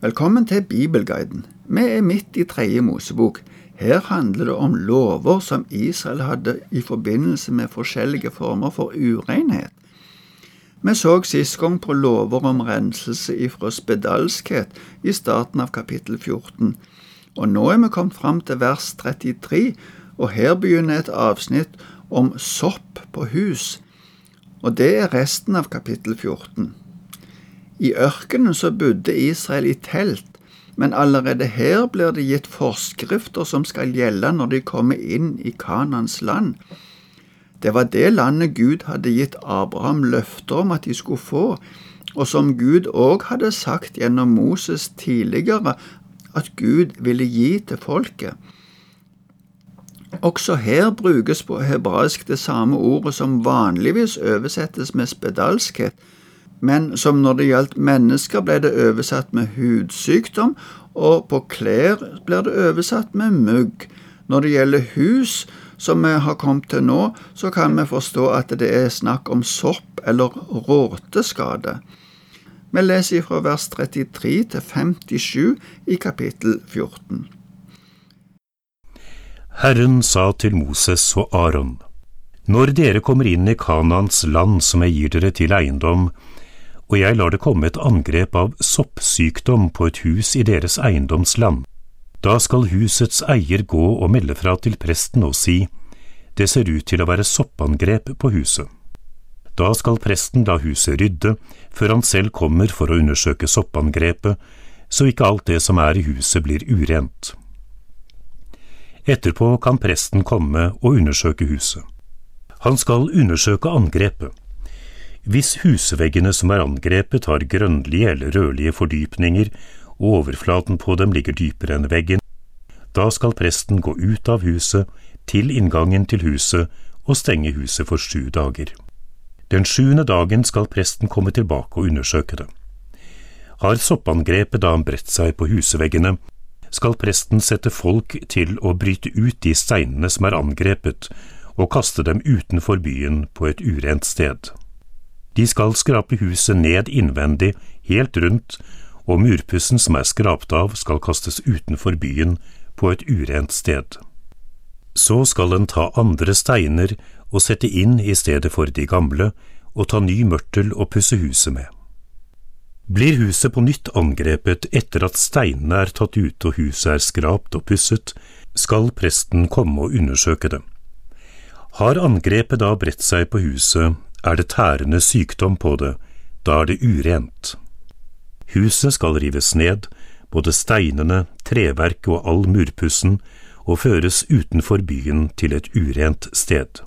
Velkommen til Bibelguiden. Vi er midt i tredje Mosebok. Her handler det om lover som Israel hadde i forbindelse med forskjellige former for urenhet. Vi så sist gang på lover om renselse ifra spedalskhet i starten av kapittel 14, og nå er vi kommet fram til vers 33, og her begynner et avsnitt om sopp på hus, og det er resten av kapittel 14. I ørkenen så bodde Israel i telt, men allerede her blir det gitt forskrifter som skal gjelde når de kommer inn i Kanans land. Det var det landet Gud hadde gitt Abraham løfter om at de skulle få, og som Gud òg hadde sagt gjennom Moses tidligere at Gud ville gi til folket. Også her brukes på hebraisk det samme ordet som vanligvis oversettes med spedalskhet, men som når det gjaldt mennesker ble det oversatt med hudsykdom, og på klær blir det oversatt med mugg. Når det gjelder hus, som vi har kommet til nå, så kan vi forstå at det er snakk om sopp eller råteskade. Vi leser fra vers 33 til 57 i kapittel 14. Herren sa til Moses og Aron, Når dere kommer inn i Kanans land som jeg gir dere til eiendom, og jeg lar det komme et angrep av soppsykdom på et hus i deres eiendomsland. Da skal husets eier gå og melde fra til presten og si, det ser ut til å være soppangrep på huset. Da skal presten la huset rydde, før han selv kommer for å undersøke soppangrepet, så ikke alt det som er i huset blir urent. Etterpå kan presten komme og undersøke huset. Han skal undersøke angrepet. Hvis husveggene som er angrepet har grønnlige eller rødlige fordypninger, og overflaten på dem ligger dypere enn veggen, da skal presten gå ut av huset, til inngangen til huset, og stenge huset for sju dager. Den sjuende dagen skal presten komme tilbake og undersøke det. Har soppangrepet da bredt seg på husveggene, skal presten sette folk til å bryte ut de steinene som er angrepet, og kaste dem utenfor byen på et urent sted. De skal skrape huset ned innvendig, helt rundt, og murpussen som er skrapt av, skal kastes utenfor byen, på et urent sted. Så skal en ta andre steiner og sette inn i stedet for de gamle, og ta ny mørtel og pusse huset med. Blir huset på nytt angrepet etter at steinene er tatt ut og huset er skrapt og pusset, skal presten komme og undersøke det. Har angrepet da bredt seg på huset, er det tærende sykdom på det, da er det urent. Huset skal rives ned, både steinene, treverket og all murpussen, og føres utenfor byen til et urent sted.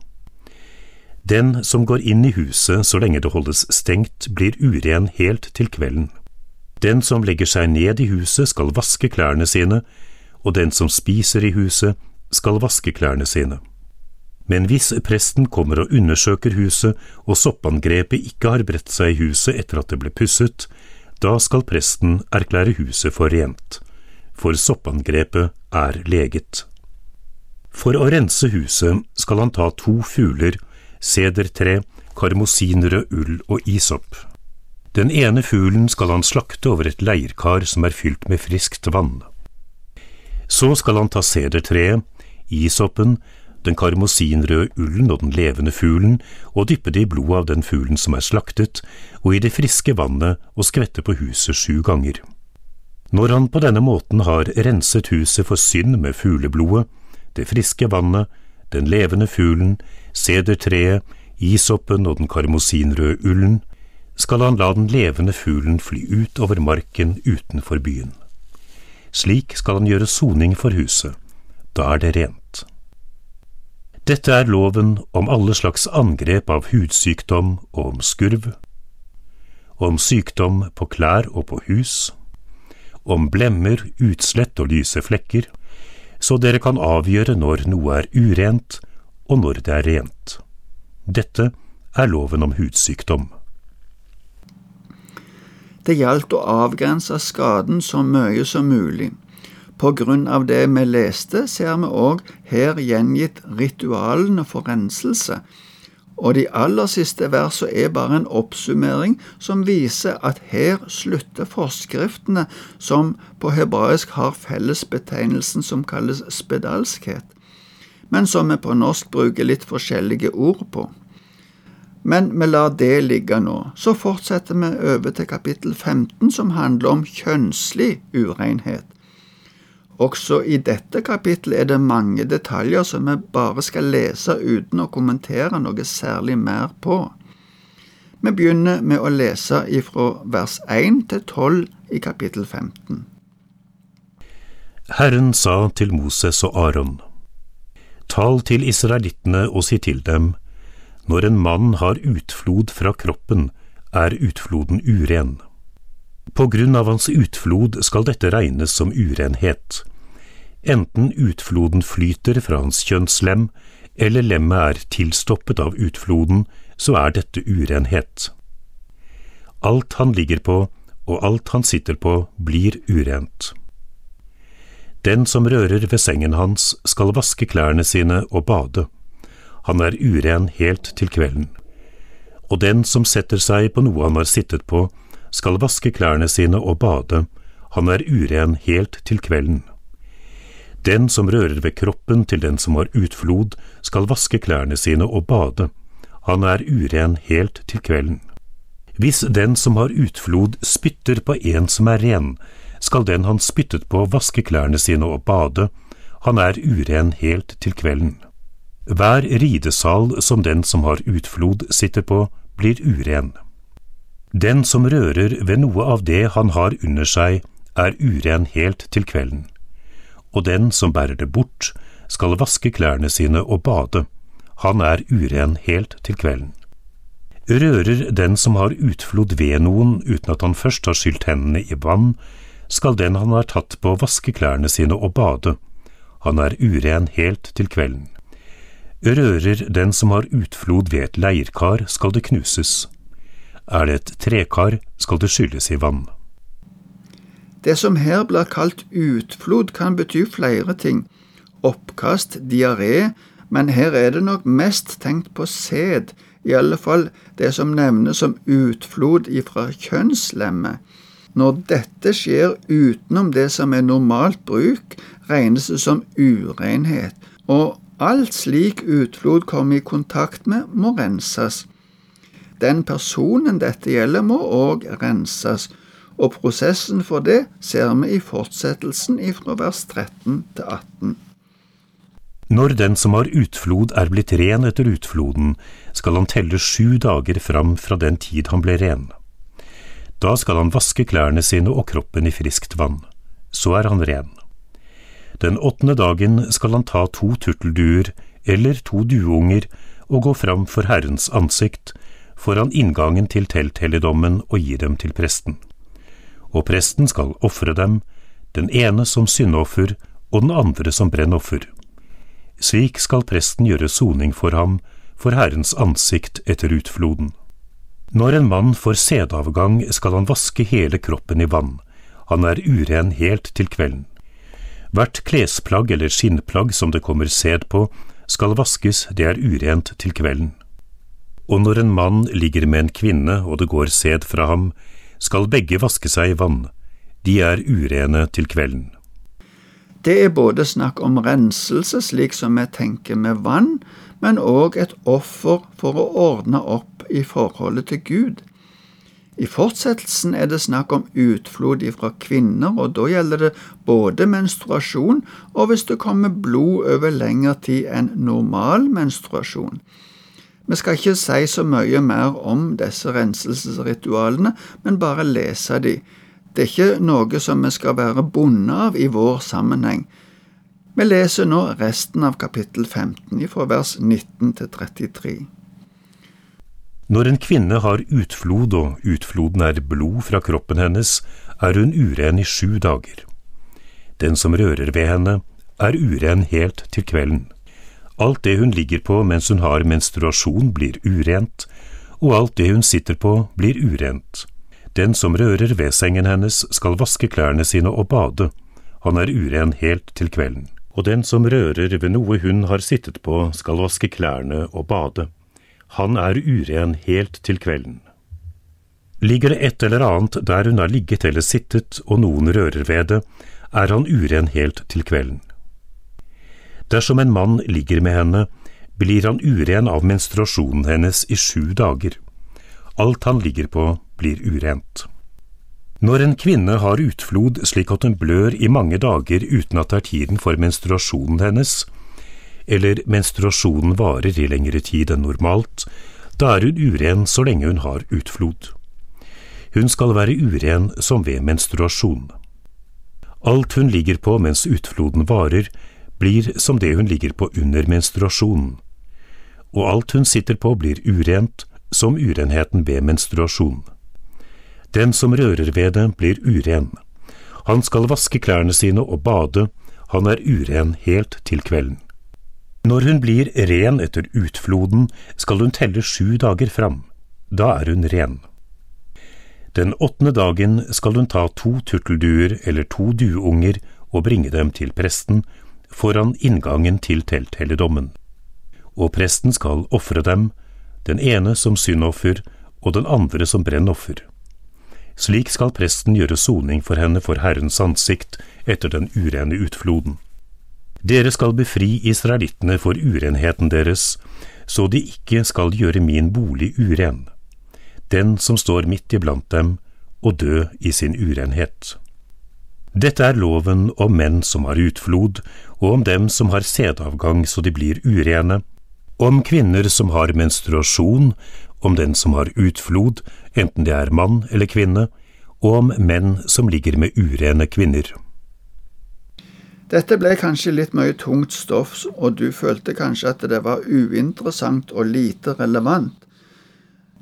Den som går inn i huset så lenge det holdes stengt, blir uren helt til kvelden. Den som legger seg ned i huset skal vaske klærne sine, og den som spiser i huset skal vaske klærne sine. Men hvis presten kommer og undersøker huset, og soppangrepet ikke har bredt seg i huset etter at det ble pusset, da skal presten erklære huset for rent, for soppangrepet er leget. For å rense huset skal han ta to fugler, sedertre, karmosinrød ull og isopp. Den ene fuglen skal han slakte over et leirkar som er fylt med friskt vann. Så skal han ta sedertreet, isoppen, den karmosinrøde ullen og den levende fuglen, og dyppe det i blodet av den fuglen som er slaktet, og i det friske vannet og skvette på huset sju ganger. Når han på denne måten har renset huset for synd med fugleblodet, det friske vannet, den levende fuglen, sedertreet, isoppen og den karmosinrøde ullen, skal han la den levende fuglen fly ut over marken utenfor byen. Slik skal han gjøre soning for huset, da er det rent. Dette er loven om alle slags angrep av hudsykdom og om skurv, om sykdom på klær og på hus, om blemmer, utslett og lyse flekker, så dere kan avgjøre når noe er urent og når det er rent. Dette er loven om hudsykdom. Det gjaldt å avgrense skaden så mye som mulig. På grunn av det vi leste, ser vi òg her gjengitt ritualene for renselse. og de aller siste versene er bare en oppsummering som viser at her slutter forskriftene som på hebraisk har fellesbetegnelsen som kalles spedalskhet, men som vi på norsk bruker litt forskjellige ord på. Men vi lar det ligge nå. Så fortsetter vi over til kapittel 15, som handler om kjønnslig urenhet. Også i dette kapittelet er det mange detaljer som vi bare skal lese uten å kommentere noe særlig mer på. Vi begynner med å lese ifra vers 1 til 12 i kapittel 15. Herren sa til Moses og Aron, Tal til israelittene og si til dem, når en mann har utflod fra kroppen, er utfloden uren. På grunn av hans utflod skal dette regnes som urenhet enten utfloden flyter fra hans kjønnslem, eller lemmet er tilstoppet av utfloden, så er dette urenhet. Alt han ligger på, og alt han sitter på, blir urent. Den som rører ved sengen hans, skal vaske klærne sine og bade. Han er uren helt til kvelden. Og den som setter seg på noe han har sittet på, skal vaske klærne sine og bade. Han er uren helt til kvelden. Den som rører ved kroppen til den som har utflod, skal vaske klærne sine og bade. Han er uren helt til kvelden. Hvis den som har utflod spytter på en som er ren, skal den han spyttet på vaske klærne sine og bade. Han er uren helt til kvelden. Hver ridesal som den som har utflod sitter på, blir uren. Den som rører ved noe av det han har under seg, er uren helt til kvelden og den som bærer det bort, skal vaske klærne sine og bade, han er uren helt til kvelden. Rører den som har utflod ved noen uten at han først har skylt hendene i vann, skal den han har tatt på vaske klærne sine og bade, han er uren helt til kvelden. Rører den som har utflod ved et leirkar, skal det knuses. Er det et trekar, skal det skylles i vann. Det som her blir kalt utflod, kan bety flere ting. Oppkast, diaré, men her er det nok mest tenkt på sæd, i alle fall det som nevnes som utflod ifra kjønnslemmet. Når dette skjer utenom det som er normalt bruk, regnes det som urenhet, og alt slik utflod kommer i kontakt med, må renses. Den personen dette gjelder, må òg renses, og prosessen for det ser vi i fortsettelsen ifra vers 13 til 18. Når den som har utflod er blitt ren etter utfloden, skal han telle sju dager fram fra den tid han ble ren. Da skal han vaske klærne sine og kroppen i friskt vann. Så er han ren. Den åttende dagen skal han ta to turtelduer eller to dueunger og gå fram for Herrens ansikt, foran inngangen til telthelligdommen og gir dem til presten og presten skal ofre dem, den ene som syndoffer og den andre som brennoffer. Slik skal presten gjøre soning for ham, for Herrens ansikt etter utfloden. Når en mann får sædavgang, skal han vaske hele kroppen i vann, han er uren helt til kvelden. Hvert klesplagg eller skinnplagg som det kommer sæd på, skal vaskes, det er urent til kvelden. Og når en mann ligger med en kvinne og det går sæd fra ham, skal begge vaske seg i vann, de er urene til kvelden. Det er både snakk om renselse, slik som vi tenker med vann, men òg et offer for å ordne opp i forholdet til Gud. I fortsettelsen er det snakk om utflod fra kvinner, og da gjelder det både menstruasjon og hvis det kommer blod over lengre tid enn normal menstruasjon. Vi skal ikke si så mye mer om disse renselsesritualene, men bare lese de. Det er ikke noe som vi skal være bonde av i vår sammenheng. Vi leser nå resten av kapittel 15, fra vers 19 til 33. Når en kvinne har utflod, og utfloden er blod fra kroppen hennes, er hun uren i sju dager. Den som rører ved henne, er uren helt til kvelden. Alt det hun ligger på mens hun har menstruasjon blir urent, og alt det hun sitter på blir urent. Den som rører ved sengen hennes skal vaske klærne sine og bade, han er uren helt til kvelden. Og den som rører ved noe hun har sittet på skal vaske klærne og bade, han er uren helt til kvelden. Ligger det et eller annet der hun har ligget eller sittet og noen rører ved det, er han uren helt til kvelden. Dersom en mann ligger med henne, blir han uren av menstruasjonen hennes i sju dager. Alt han ligger på, blir urent. Når en kvinne har utflod slik at hun blør i mange dager uten at det er tiden for menstruasjonen hennes, eller menstruasjonen varer i lengre tid enn normalt, da er hun uren så lenge hun har utflod. Hun skal være uren som ved menstruasjon. Alt hun ligger på mens utfloden varer, blir som det hun ligger på under menstruasjonen, og alt hun sitter på blir urent som urenheten ved menstruasjon. Den som rører ved det, blir uren. Han skal vaske klærne sine og bade, han er uren helt til kvelden. Når hun blir ren etter utfloden, skal hun telle sju dager fram. Da er hun ren. Den åttende dagen skal hun ta to turtelduer eller to dueunger og bringe dem til presten foran inngangen til telthelligdommen. Og presten skal ofre dem, den ene som syndoffer og den andre som brennoffer. Slik skal presten gjøre soning for henne for Herrens ansikt etter den urene utfloden. Dere skal befri israelittene for urenheten deres, så de ikke skal gjøre min bolig uren, den som står midt iblant dem, og dø i sin urenhet. Dette er loven om menn som har utflod, og om dem som har sædavgang så de blir urene, om kvinner som har menstruasjon, om den som har utflod, enten det er mann eller kvinne, og om menn som ligger med urene kvinner. Dette ble kanskje litt mye tungt stoff, og du følte kanskje at det var uinteressant og lite relevant.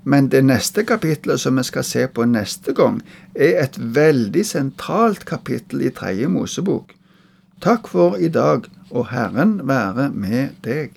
Men det neste kapitlet som vi skal se på neste gang, er et veldig sentralt kapittel i Tredje Mosebok. Takk for i dag, og Herren være med deg.